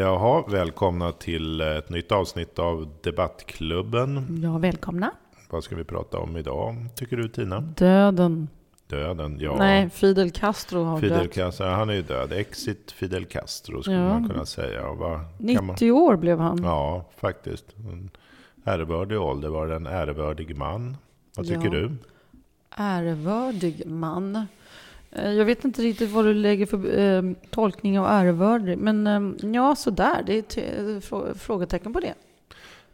Jaha, välkomna till ett nytt avsnitt av Debattklubben. Ja, välkomna. Vad ska vi prata om idag, tycker du Tina? Döden. Döden, ja. Nej, Fidel Castro har Fidel dött. Castro, han är ju död. Exit Fidel Castro skulle Ja. man kunna säga. Vad kan 90 man... år blev han. Ja, faktiskt. En ärevördig ålder var det en ärevördig man. Vad tycker Ja. du? Ärevördig man. Eh, Jag vet inte riktigt vad du lägger för eh, tolkning av ärevördig. Men eh, ja, sådär. Det är t- frå- frågetecken på det.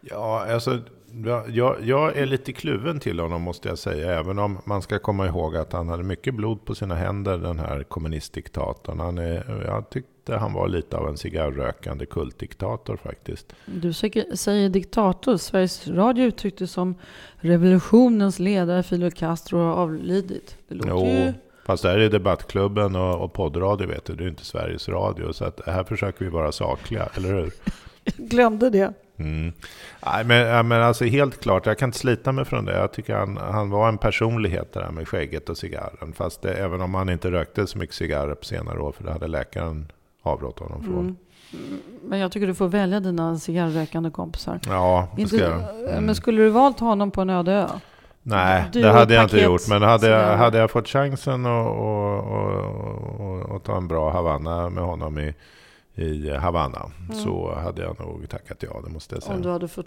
Ja, alltså, jag- jag, jag är lite kluven till honom måste jag säga. Även om man ska komma ihåg att han hade mycket blod på sina händer, den här kommunistdiktatorn. Han är, jag tyckte han var lite av en cigarrökande kultdiktator faktiskt. Du säger, säger diktator. Sveriges Radio uttryckte som revolutionens ledare Fidel Castro har avlidit. Det låter Jo, ju... fast det här är debattklubben och, och poddradio vet du, det är inte Sveriges Radio. Så att här försöker vi vara sakliga, eller hur? Jag glömde det. Mm. Nej, men, men alltså helt klart, jag kan inte slita mig från det. Jag tycker han, han var en personlighet det där med skägget och cigarren. Fast det, även om han inte rökte så mycket cigarrer på senare år, för det hade läkaren avrått honom från. Mm. Men jag tycker du får välja dina cigarrrökande kompisar. Ja, det ska jag. Mm. Men skulle du valt honom på en öde ö? Nej, Du det hade jag inte gjort. Men hade jag, hade jag fått chansen att och, och, och ta en bra Havanna med honom i, i Havanna Mm. så hade jag nog tackat ja, det måste jag säga. Om du hade fått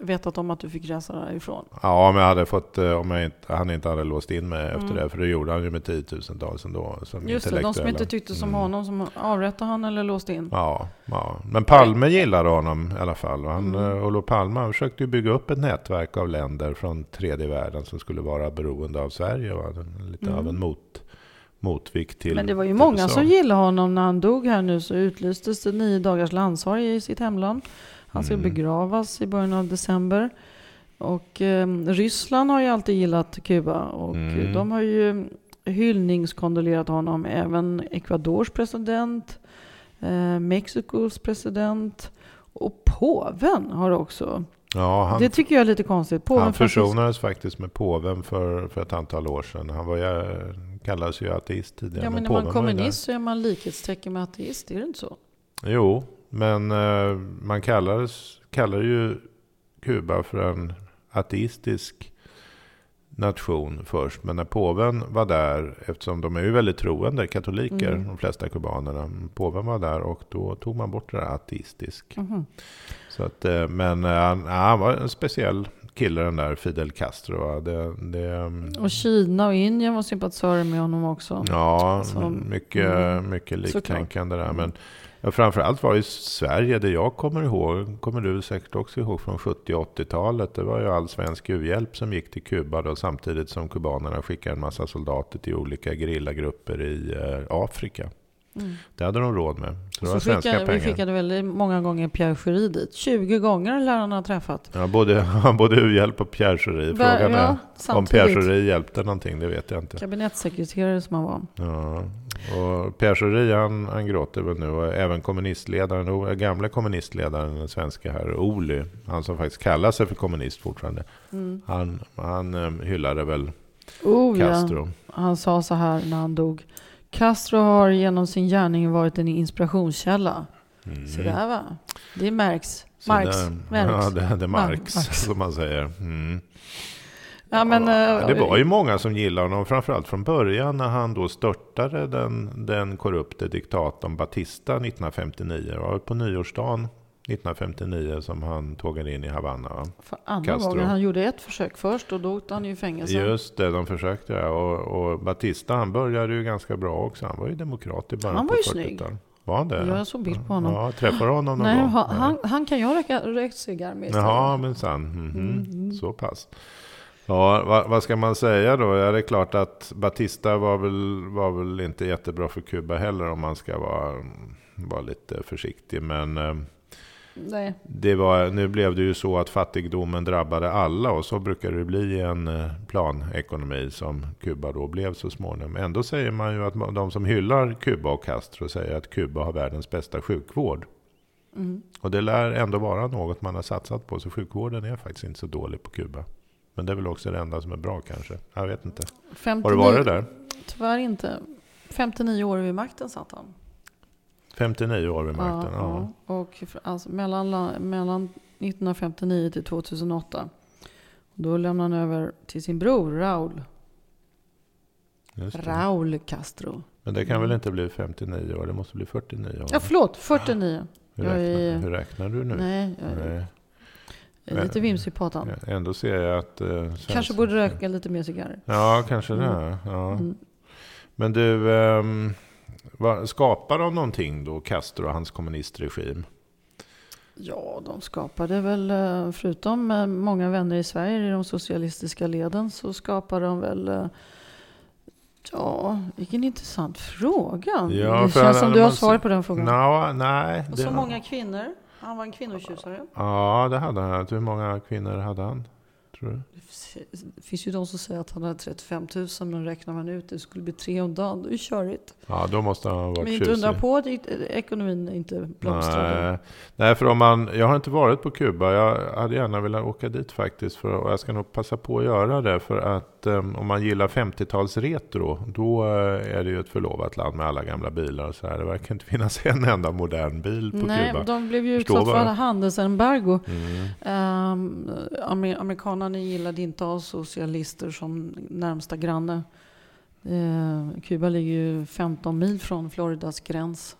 vetat om att du fick resa därifrån. Ja, men jag hade fått, eh, om jag inte, han inte hade låst in mig efter Mm. det, för det gjorde han ju med tiotusentals ändå. Som Just det, de som inte tyckte som Mm. honom, som avrättade han eller låste in. Ja, ja, men Palme gillade honom i alla fall. Och Han, Mm. eh, Olof Palme han försökte ju bygga upp ett nätverk av länder från tredje världen som skulle vara beroende av Sverige. Va? Lite Mm. av en mot, motvikt till Men det var ju många USA. som gillade honom när han dog här nu så utlystes det nio dagars landssorg i sitt hemland. Han ska Mm. begravas i början av december. Och eh, Ryssland har ju alltid gillat Kuba och Mm. de har ju hyllningskondolerat honom. Även Ecuadors president, eh, Mexikos president och påven har också. Ja, han, det tycker jag är lite konstigt. Påven han försonades faktiskt med påven för, för ett antal år sedan. Han var ju, kallades ju ateist tidigare. Ja, men när man där. kommunist så är man likhetstecken med ateist, är det inte så? Jo, men eh, man kallades, kallar ju Kuba för en ateistisk nation först. Men när påven var där, eftersom de är ju väldigt troende katoliker, Mm. de flesta kubanerna. Påven var där och då tog man bort det där ateistisk. Mhm. Så att, eh, men eh, han, han var en speciell kille den där Fidel Castro. Det, det, mm, Och Kina och Indien var sympatisörer med honom också. Ja, Som- mycket, mm, mycket såklart. liktänkande där. Men ja, framförallt var ju Sverige, det jag kommer ihåg, kommer du säkert också ihåg från 70 och 80-talet. Det var ju all svensk u-hjälp som gick till Kuba då, samtidigt som kubanerna skickade en massa soldater till olika gerillagrupper i eh, Afrika. Mm. Det hade de råd med. Så det var Så svenska skickade, vi pengar. skickade väldigt många gånger Pierre Schori dit. 20 gånger lär han ha träffat. Ja, både, både u-hjälp och Pierre Schori. Frågan är ja, om samtidigt. Pierre Schori hjälpte någonting, det vet jag inte. Kabinettssekreterare som han var. Ja, och Pierre Schori han, han gråter väl nu. Och även kommunistledaren, gamla kommunistledaren, den svenska här, Oli, han som faktiskt kallar sig för kommunist fortfarande. Mm. Han, han eh, hyllade väl Oh, ja. Castro. Han sa så här när han dog. Castro har genom sin gärning varit en inspirationskälla. Mm. Så där va. Det märks. Så Marx. där- Marx. Ja, det, det Marx, Marx. som man säger. Mm. Ja, men, ja, eh, det var ju många som gillade honom, framförallt från början när han då störtade den, den korrupte diktatorn Batista 1959. Det var på nyårsdagen 1959 som han tågade in i Havanna. va? För andra Castro. gången. Han gjorde ett försök först och då åkte han ju i fängelse. Just det, de försökte ja. och, och Batista han började ju ganska bra också. Han var ju demokrat i början Han var ju 40-talet. snygg. Var han det? Jag såg bild på honom. Ja, träffade honom någon Nej, gång? han, han, han kan jag röka, rökt cigarr med istället. Jaha, minsann. Mhm. Mm. Så pass. Ja, vad, vad ska man säga då? Ja, det är klart att Batista var väl, var väl inte jättebra för Kuba heller om man ska vara, vara lite försiktig. Men eh, Nej. det var, nu blev det ju så att fattigdomen drabbade alla och så brukar det bli i en eh, planekonomi som Kuba då blev så småningom. Ändå säger man ju att de som hyllar Kuba och Castro säger att Kuba har världens bästa sjukvård. Mm. Och det lär ändå vara något man har satsat på, så sjukvården är faktiskt inte så dålig på Kuba. Men det är väl också det enda som är bra kanske. Jag vet inte. 59, Har du varit där? Tyvärr inte. 59 år vid makten satt han. 59 år vid makten. Ja, ja. Och alltså, mellan, mellan 1959 till 2008. Då lämnade han över till sin bror Raul. Raul Castro. Men det kan mm. väl inte bli 59 år? Det måste bli 49 år? Ja, förlåt. 49. Hur räknar, är, hur räknar du nu? Nej, jag, Nej. lite vimsig på patan. Ändå ser jag att... Eh, kanske borde röka lite mer cigarrer. Ja, kanske mm. det. Ja. Mm. Men du, vad, skapar de någonting då, Castro och hans kommunistregim? Ja, de skapade väl, eh, förutom eh, många vänner i Sverige i de socialistiska leden, så skapade de väl eh, Ja, vilken intressant fråga. Ja, det känns som du har svar på den frågan. No, nej. Och så många kvinnor. Han var en kvinnotjusare. Ja, det hade han. Hur många kvinnor hade han? Tror du? Det finns ju de som säger att han hade 35 000, men räknar man ut det skulle bli tre om dagen. Det är ju körigt. Ja, då måste han ha varit Men inte undra på att ekonomin inte blomstrade. Nej. Nej, för om man, jag har inte varit på Kuba. Jag hade gärna velat åka dit faktiskt. För, och jag ska nog passa på att göra det. För att um, om man gillar 50-tals retro, då uh, är det ju ett förlovat land med alla gamla bilar. Och så här. Det verkar inte finnas en enda modern bil på Nej, Kuba. de blev ju utsatta för handelsembargo. Mm. Um, amerikanerna gillade inte oss socialister som närmsta granne. Eh, Kuba ligger ju 15 mil från Floridas gräns.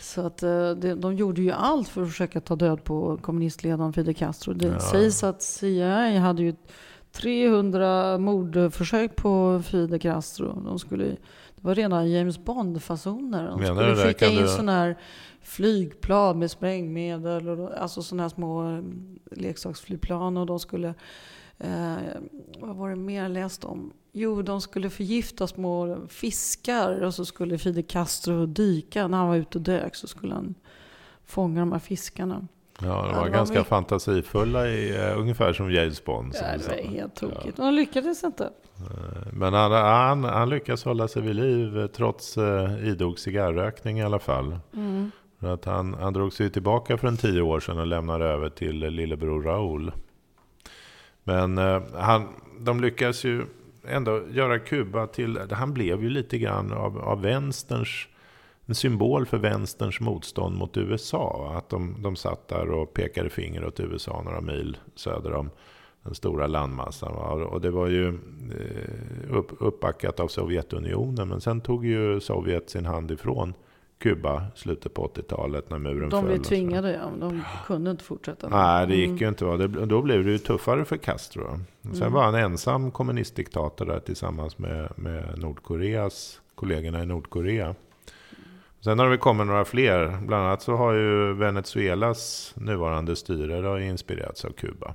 Så att, eh, de, de gjorde ju allt för att försöka ta död på kommunistledaren Fidel Castro. Det ja. sägs att CIA hade ju 300 mordförsök på Fidel Castro. De skulle, var rena James Bond-fasoner. De Menar skulle skicka in sådana här flygplan med sprängmedel. Och, alltså sådana här små mm, leksaksflygplan. Och de skulle Eh, vad var det mer jag läste om? Jo, de skulle förgifta små fiskar och så skulle Fidel Castro dyka. När han var ute och dök så skulle han fånga de här fiskarna. Ja, de var, ja, ganska var fantasifulla, i, uh, ungefär som James Bond. Som ja, det var helt tokigt. Ja. De lyckades inte. Men han, han, han lyckas hålla sig vid liv trots uh, idog cigarrrökning i alla fall. Mm. För att han, han drog sig tillbaka för en tio år sedan och lämnade över till lillebror Raúl. Men eh, han, de lyckas ju ändå göra Kuba till, han blev ju lite grann av, av vänsterns, en symbol för vänsterns motstånd mot USA. Att de, de satt där och pekade finger åt USA några mil söder om den stora landmassan. Och det var ju eh, upp, uppbackat av Sovjetunionen. Men sen tog ju Sovjet sin hand ifrån Kuba slutet på 80-talet när muren de föll. De blev tvingade, ja. De kunde inte fortsätta. Nej, det gick mm. ju inte. Det, då blev det ju tuffare för Castro. Sen mm. var han ensam kommunistdiktator där tillsammans med, med Nordkoreas kollegorna i Nordkorea. Sen har det kommit några fler. Bland annat så har ju Venezuelas nuvarande styre inspirerats av Kuba.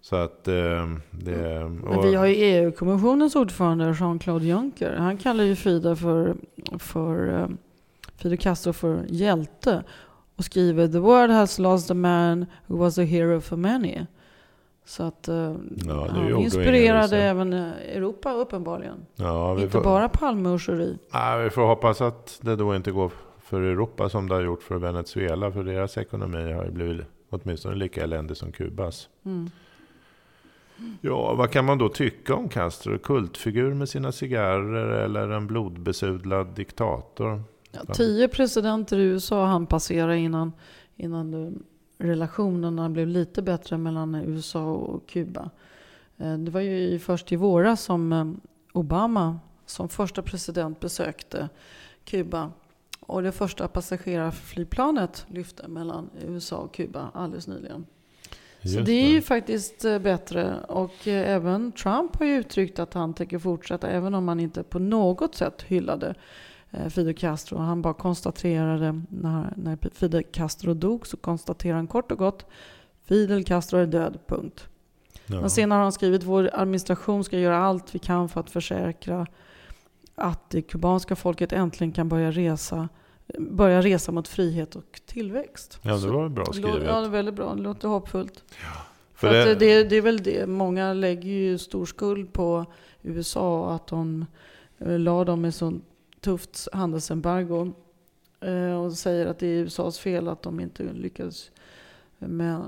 Så att eh, det... Och... Vi har ju EU-kommissionens ordförande Jean-Claude Juncker. Han kallar ju Frida för, för eh, Fidel Castro för hjälte och skriver “The world has lost a man who was a hero for many”. Så att uh, ja, han inspirerade även eh, Europa uppenbarligen. Ja, inte får, bara Palme och Schori. Ja, vi får hoppas att det då inte går för Europa som det har gjort för Venezuela. För deras ekonomi har ju blivit åtminstone lika eländig som Kubas. Mm. Ja, vad kan man då tycka om Castro? Kultfigur med sina cigarrer eller en blodbesudlad diktator? Ja, tio presidenter i USA han passerade innan, innan relationerna blev lite bättre mellan USA och Kuba. Eh, det var ju först i våras som eh, Obama som första president besökte Kuba. Och det första passagerarflygplanet lyfte mellan USA och Kuba alldeles nyligen. Just Så det är ju faktiskt eh, bättre. Och även Trump har ju uttryckt att han tänker fortsätta, även om han inte på något sätt hyllade Eh, Fidel Castro. Han bara konstaterade, när, när Fidel Castro dog, så konstaterade han kort och gott Fidel Castro är död, punkt. Ja. Men senare har han skrivit vår administration ska göra allt vi kan för att försäkra att det kubanska folket äntligen kan börja resa, börja resa mot frihet och tillväxt. Ja, det var bra skrivet. Ja, det är väldigt bra. Det låter hoppfullt. Ja. För, för det... det, det, är väl det. Många lägger ju stor skuld på USA att de eh, la dem med sånt tufft handelsembargo eh, och säger att det är USAs fel att de inte lyckades Men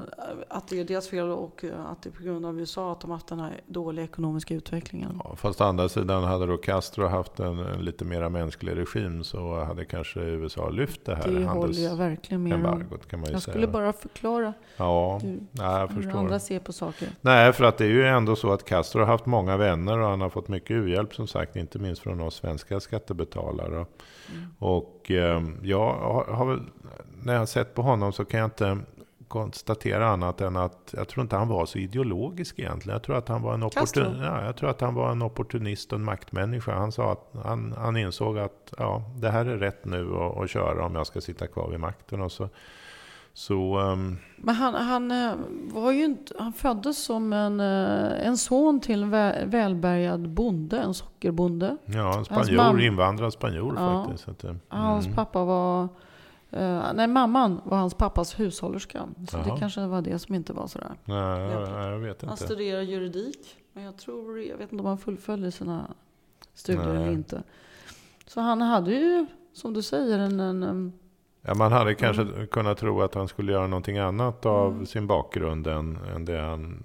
att det är deras fel och att det är på grund av USA att de haft den här dåliga ekonomiska utvecklingen. Ja, fast å andra sidan hade då Castro haft en, en lite mer mänsklig regim så hade kanske USA lyft det här Det håller jag verkligen med om. kan man ju Jag säga. skulle bara förklara Ja, hur, nej, jag hur andra ser på saker. Nej, för att det är ju ändå så att Castro har haft många vänner och han har fått mycket u-hjälp som sagt, inte minst från oss svenska skattebetalare. Mm. Och eh, jag har, har väl, när jag har sett på honom så kan jag inte konstatera annat än att jag tror inte han var så ideologisk egentligen. Jag tror att han var en, opportun, ja, jag tror att han var en opportunist och en maktmänniska. Han sa att han, han insåg att ja, det här är rätt nu att, att köra om jag ska sitta kvar vid makten. Och så, så ehm, Men han, han, eh, var ju inte, han föddes som en, eh, en son till en vä- välbärgad bonde, en sockerbonde. ja, en spanjor, invandrad spanjor Ja. faktiskt. Att, det- Hans mm. pappa var... eh, nej, mamman var hans pappas hushållerska. Så det Jaha. kanske var det som inte var sådär. Nej, jag, jag vet Han inte. studerar juridik. Men jag tror, jag vet inte om han fullföljde sina studier Nej. eller inte. Så han hade ju, som du säger, en... en, en Ja, man hade kanske kunnat tro att han skulle göra någonting annat av Mm. sin bakgrund än, än det han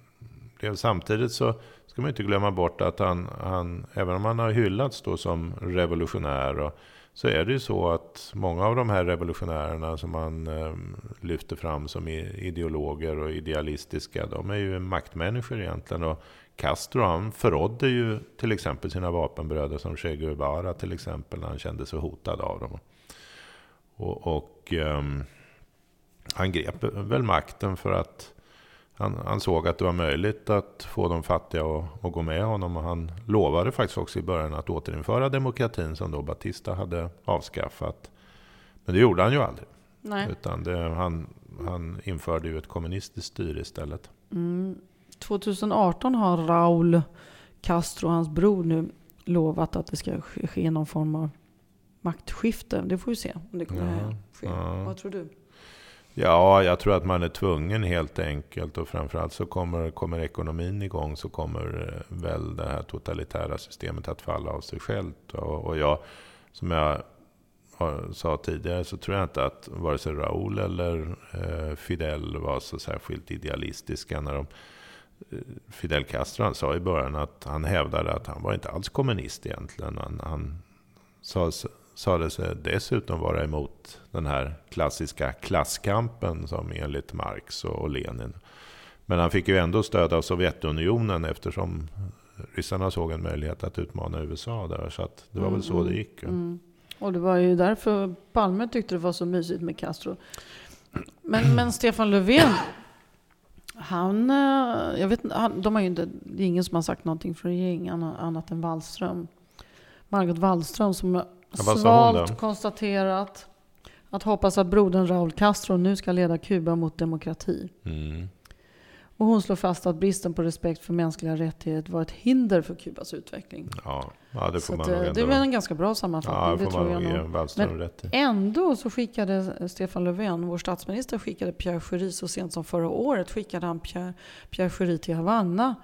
blev. Samtidigt så ska man inte glömma bort att han, han även om han har hyllats då som revolutionär, och, så är det ju så att många av de här revolutionärerna som man ehm, lyfter fram som ideologer och idealistiska, de är ju maktmänniskor egentligen. Och Castro han förrådde ju till exempel sina vapenbröder som Che Guevara till exempel när han kände sig hotad av dem. Och, och um, han grep väl makten för att han, han såg att det var möjligt att få de fattiga att, att gå med honom. Och han lovade faktiskt också i början att återinföra demokratin som då Batista hade avskaffat. Men det gjorde han ju aldrig. nej. Utan det, han, han införde ju ett kommunistiskt styre istället. Mm. 2018 har Raúl Castro, hans bror, nu lovat att det ska ske någon form av maktskifte. Det får vi se om det kommer Ja, ske. ja. Vad tror du? Ja, jag tror att man är tvungen helt enkelt. Och framförallt så kommer, kommer ekonomin igång så kommer eh, väl det här totalitära systemet att falla av sig självt. Och, och jag, som jag eh, sa tidigare, så tror jag inte att vare sig Raoul eller eh, Fidel var så särskilt idealistiska. När de, eh, Fidel Castro han sa i början att han hävdade att han var inte alls kommunist egentligen. Han, han sa, sade sig dessutom vara emot den här klassiska klasskampen som enligt Marx och Lenin. Men han fick ju ändå stöd av Sovjetunionen eftersom ryssarna såg en möjlighet att utmana USA där. Så att det var väl så det gick. Mm, mm. Och det var ju därför Palme tyckte det var så mysigt med Castro. Men, men Stefan Löfven, han, eh, jag vet han, de har ju inte, det är ingen som har sagt någonting från regeringen annat än Wallström. Margot Wallström som då? svalt konstaterat att hoppas att brodern Raúl Castro nu ska leda Kuba mot demokrati. Mm. Och hon slår fast att bristen på respekt för mänskliga rättigheter var ett hinder för Kubas utveckling. Ja, ja, det Så får att, man nog eh, det är en ganska bra sammanfattning, Ja, det det får man nog Wallström rätt i. Ändå så skickade Stefan Löfven, vår statsminister, skickade Pierre Schori så sent som förra året skickade han Pierre, Pierre Schori till Havanna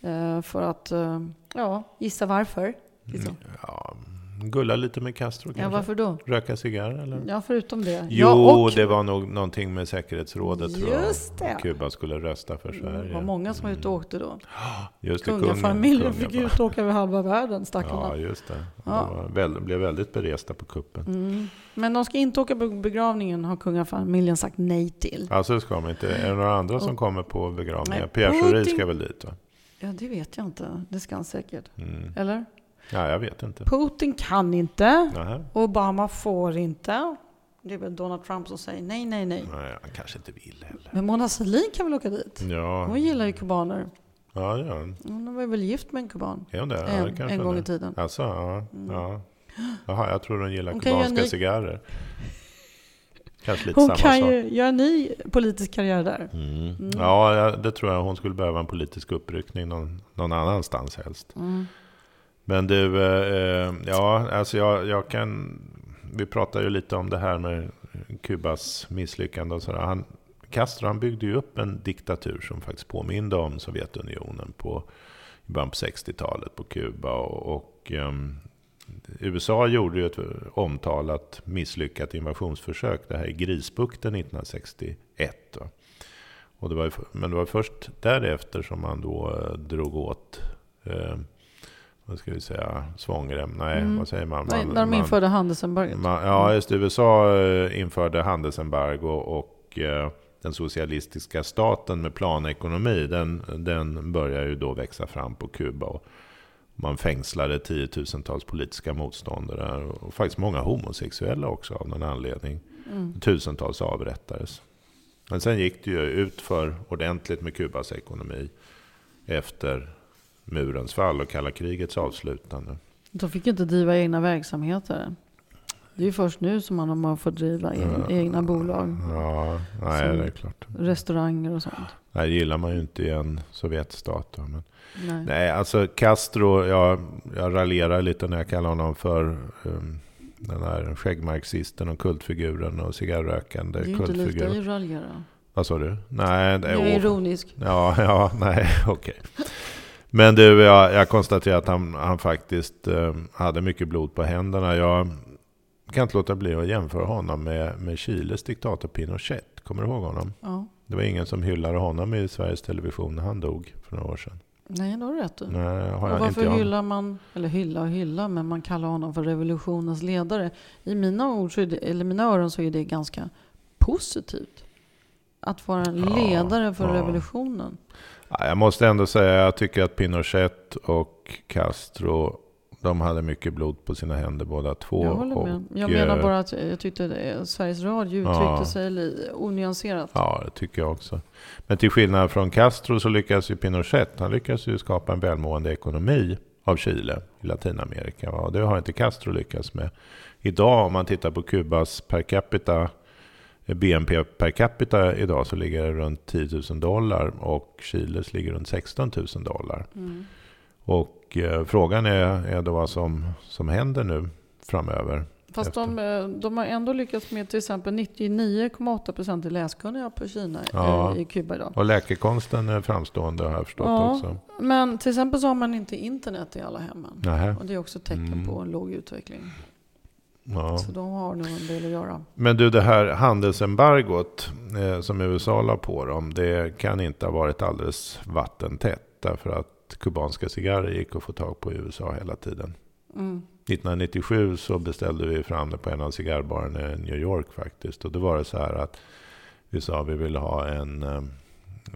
eh, för att, eh, ja, gissa varför? Mm, Ja, gulla lite med Castro Ja, kanske? varför då? Röka cigarr eller? Ja, förutom det. Jo, ja, och, det var nog någonting med säkerhetsrådet tror jag. Just det. Kuba skulle rösta för Det Sverige. var många som var ute och åkte då. Just det, Kungafamiljen fick ut och åka över halva världen, Ja, stackarna. just det. Ja. De var blev väldigt beresta på kuppen. Mm. Men de ska inte åka på begravningen, har kungafamiljen sagt nej till. Alltså det ska man inte. Är det några andra som Och- kommer på begravningar? Nej, Pierre Schori ska väl dit va? Ja, det vet jag inte. Det ska han säkert. Mm. Eller? Ja, jag vet inte. Putin kan inte. Nähä. Obama får inte. Det är väl Donald Trump som säger nej, nej, nej. Nej, han kanske inte vill heller. Men Mona Sahlin kan väl åka dit? Ja, Hon gillar ju kubaner. ja det gör han. Hon var väl gift med en kuban. Är hon det? Ja, det En, kanske en gång hon i tiden. Alltså, ja. ja. Jaha, jag tror hon gillar Hon kubanska ny- cigarrer. Kanske lite Hon samma kan sak. ju göra en ny politisk karriär där. Mm. Ja, ja, det tror jag. Hon skulle behöva en politisk uppryckning någon, någon annanstans helst. Mm. Men du, eh, eh, ja, alltså jag, jag kan... Vi pratar ju lite om det här med Kubas misslyckande och sådär. Han, Castro han byggde ju upp en diktatur som faktiskt påminde om Sovjetunionen på, i början på 60-talet på Kuba. Och, och um, USA gjorde ju ett omtalat misslyckat invasionsförsök. Det här i Grisbukten 1961. Då. Och det var, men det var först därefter som man då eh, drog åt eh, vad ska vi säga, svångrem? Nej, mm. vad säger man? man när de införde handelsembargot. ja, just USA eh, införde handelsembargo och eh, den socialistiska staten med planekonomi, den, den börjar ju då växa fram på Kuba. man fängslade tiotusentals politiska motståndare och faktiskt många homosexuella också av någon anledning. Mm. Tusentals avrättades. Men sen gick det ju ut för ordentligt med Kubas ekonomi efter murens fall och kalla krigets avslutande. De fick inte driva egna verksamheter. Det är ju först nu som man har fått driva ja, egna bolag. Ja, nej, det är klart. Restauranger och sånt. Det gillar man ju inte i en Sovjetstat. Men, nej. nej, alltså Castro, jag, jag raljerar lite när jag kallar honom för um, den här skäggmarxisten och kultfiguren och cigarrrökande kultfigur. Det är inte lika att raljera. Vad sa du? Nej, det är, jag är ironisk. Ja, ja, nej, okej. Okay. Men du, jag, jag konstaterar att han, han faktiskt eh, hade mycket blod på händerna. Jag kan inte låta bli att jämföra honom med, med Chiles diktator Pinochet. Kommer du ihåg honom? Ja. Det var ingen som hyllade honom i Sveriges Television när han dog för några år sedan. Nej, det har du rätt Nej, har jag och varför inte hyllar man, eller hylla och hylla, men man kallar honom för revolutionens ledare. I mina, ord det, eller mina öron så är det ganska positivt. Att vara en ledare för ja. revolutionen. Jag måste ändå säga, jag tycker att Pinochet och Castro de hade mycket blod på sina händer båda två. Jag håller med. Jag menar eh, bara att jag tyckte att Sveriges Radio uttryckte ja, sig onyanserat. Ja, det tycker jag också. Men till skillnad från Castro så lyckades ju Pinochet, han lyckades ju skapa en välmående ekonomi av Chile i Latinamerika. Och det har inte Castro lyckats med. Idag om man tittar på Kubas per capita BNP per capita idag så ligger det runt 10 000 dollar och Chiles ligger runt 16 000 dollar. Mm. Och eh, frågan är, är då vad som, som händer nu framöver. Fast de, eh, de, har ändå lyckats med till exempel 99,8 procent läskunniga på Kina ja. i Kuba idag. Och läkekonsten är framstående har jag förstått ja, också. Men till exempel så har man inte internet i alla hemmen. Nähä. Och det är också tecken mm. på en låg utveckling. Ja. Så de har nog en del att göra. Men du, det här handelsembargot eh, som USA la på dem, det kan inte ha varit alldeles vattentätt. Därför att kubanska cigarrer gick att få tag på i USA hela tiden. Mm. 1997 så beställde vi fram det på en av cigarrbarerna i New York faktiskt. Och då var det så här att vi sa att vi ville ha en um,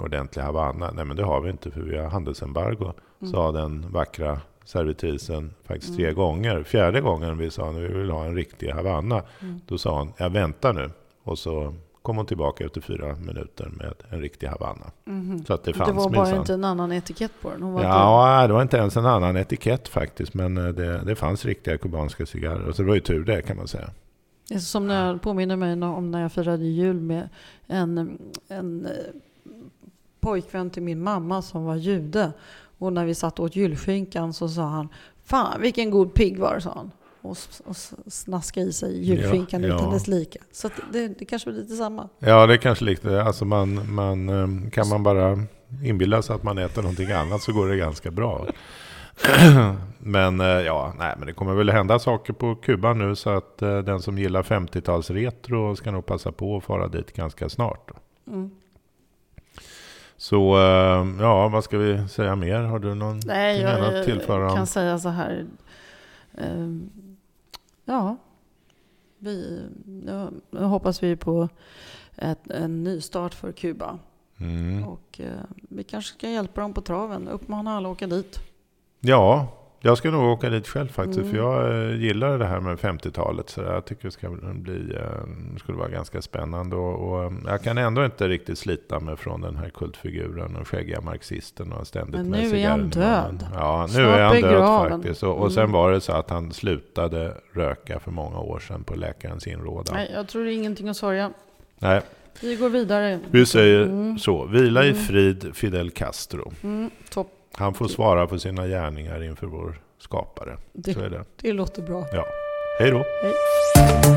ordentlig Havanna. Nej men det har vi inte för vi har handelsembargo. Mm. Sa den vackra servitrisen faktiskt mm. tre gånger. Fjärde gången vi sa att vi vill ha en riktig Havanna. Mm. Då sa hon, jag väntar nu. Och så kom hon tillbaka efter fyra minuter med en riktig Havanna. Mm. Så att det fanns Det var bara minsann. inte en annan etikett på den? Ja, inte... det var inte ens en annan etikett faktiskt. Men eh, det, det fanns riktiga kubanska cigarrer. Så det var ju tur det kan man säga. Som när jag påminner mig om när jag firade jul med en, en eh, pojkvän till min mamma som var jude. Och när vi satt åt julskinkan så sa han Fan vilken god pigg var sa han. Och, och snaskade i sig julskinkan ja, utan ja. dess like. Så det, det kanske var lite samma. Ja, det är kanske lite. Alltså man, man, ehm, kan man bara inbilla sig att man äter någonting annat så går det ganska bra. men eh, ja, nej, men det kommer väl hända saker på Kuba nu så att eh, den som gillar 50-tals retro ska nog passa på att fara dit ganska snart. Mm. Så eh, ja, vad ska vi säga mer? Har du någon Nej, jag, annat tillföra? Jag kan säga så här. Ehm, ja, vi, nu hoppas vi på ett, en nystart för Kuba. Mm. Och eh, vi kanske ska hjälpa dem på traven. Uppmana alla att åka dit. Ja, jag ska nog åka dit själv faktiskt. Mm. För jag eh, gillar det här med 50-talet. Så jag tycker det ska bli, eh, skulle vara ganska spännande. Och, och, jag kan ändå inte riktigt slita mig från den här kultfiguren och skäggiga marxisten. Och ständigt Men nu är han död. Ja, nu Snart är han död faktiskt. Och, och sen mm. var det så att han slutade röka för många år sedan på läkarens inrådan. Nej, jag tror det är ingenting att sörja. Nej. Vi går vidare. Vi säger mm. så. Vila i mm. frid, Fidel Castro. Mm, topp. Han får svara för sina gärningar inför vår skapare. Det, det. det låter bra. Ja. Hej då. Hej.